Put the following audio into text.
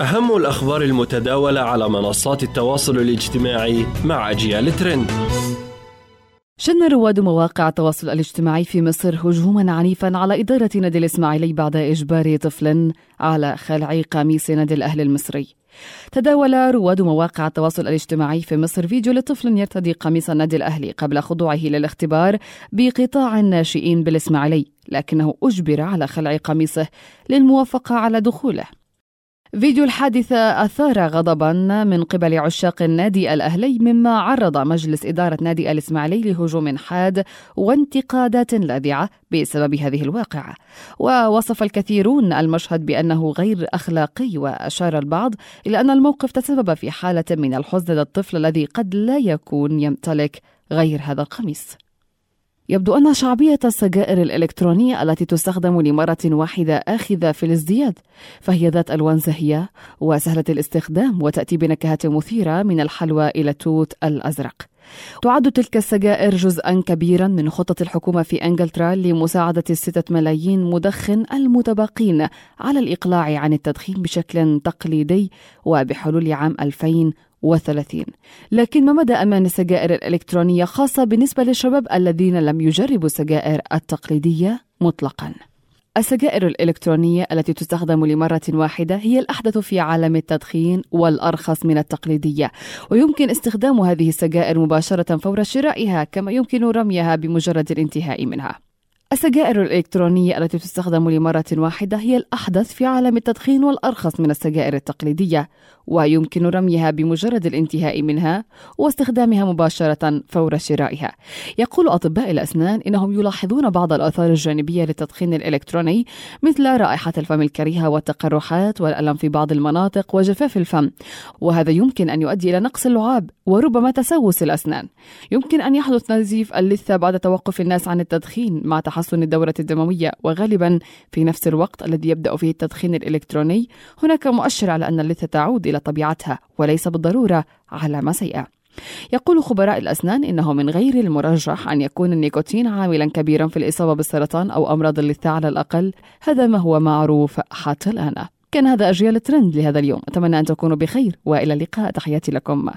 أهم الأخبار المتداولة على منصات التواصل الاجتماعي مع أجيال ترند. شن رواد مواقع التواصل الاجتماعي في مصر هجوما عنيفا على إدارة نادي الإسماعيلي بعد إجبار طفل على خلع قميص نادي الأهلي المصري. تداول رواد مواقع التواصل الاجتماعي في مصر فيديو لطفل يرتدي قميص النادي الأهلي قبل خضوعه للاختبار بقطاع الناشئين بالإسماعيلي لكنه أجبر على خلع قميصه للموافقة على دخوله. فيديو الحادثة أثار غضبا من قبل عشاق النادي الأهلي مما عرض مجلس إدارة نادي الإسماعيلي لهجوم حاد وانتقادات لاذعة بسبب هذه الواقعة. ووصف الكثيرون المشهد بأنه غير أخلاقي وأشار البعض إلى أن الموقف تسبب في حالة من الحزن للطفل الذي قد لا يكون يمتلك غير هذا القميص. يبدو أن شعبية السجائر الإلكترونية التي تستخدم لمرة واحدة آخذة في الازدياد فهي ذات ألوان زاهية وسهلة الاستخدام وتأتي بنكهة مثيرة من الحلوى إلى التوت الأزرق. تعد تلك السجائر جزءا كبيرا من خطة الحكومة في إنجلترا لمساعدة الستة ملايين مدخن المتبقين على الإقلاع عن التدخين بشكل تقليدي وبحلول عام 2000 وثلاثين. لكن ما مدى أمان السجائر الإلكترونية خاصة بالنسبة للشباب الذين لم يجربوا السجائر التقليدية مطلقاً؟ السجائر الإلكترونية التي تستخدم لمرة واحدة هي الأحدث في عالم التدخين والأرخص من التقليدية ويمكن استخدام هذه السجائر مباشرة فور شرائها كما يمكن رميها بمجرد الانتهاء منها. السجائر الإلكترونية التي تستخدم لمرة واحدة هي الأحدث في عالم التدخين والأرخص من السجائر التقليدية ويمكن رميها بمجرد الانتهاء منها واستخدامها مباشرة فور شرائها. يقول أطباء الأسنان إنهم يلاحظون بعض الآثار الجانبية للتدخين الإلكتروني مثل رائحة الفم الكريهة والتقرحات والألم في بعض المناطق وجفاف الفم وهذا يمكن أن يؤدي إلى نقص اللعاب وربما تسوس الأسنان. يمكن أن يحدث نزيف اللثة بعد توقف الناس عن التدخين مع تحسن الدورة الدموية وغالبا في نفس الوقت الذي يبدأ فيه التدخين الإلكتروني هناك مؤشر على أن اللثة تعود إلى طبيعتها وليس بالضرورة علامة سيئة. يقول خبراء الأسنان إنه من غير المرجح أن يكون النيكوتين عاملا كبيرا في الإصابة بالسرطان أو أمراض اللثة على الأقل. هذا ما هو معروف حتى الآن. كان هذا أجيال الترند لهذا اليوم. أتمنى أن تكونوا بخير وإلى اللقاء. تحياتي لكم.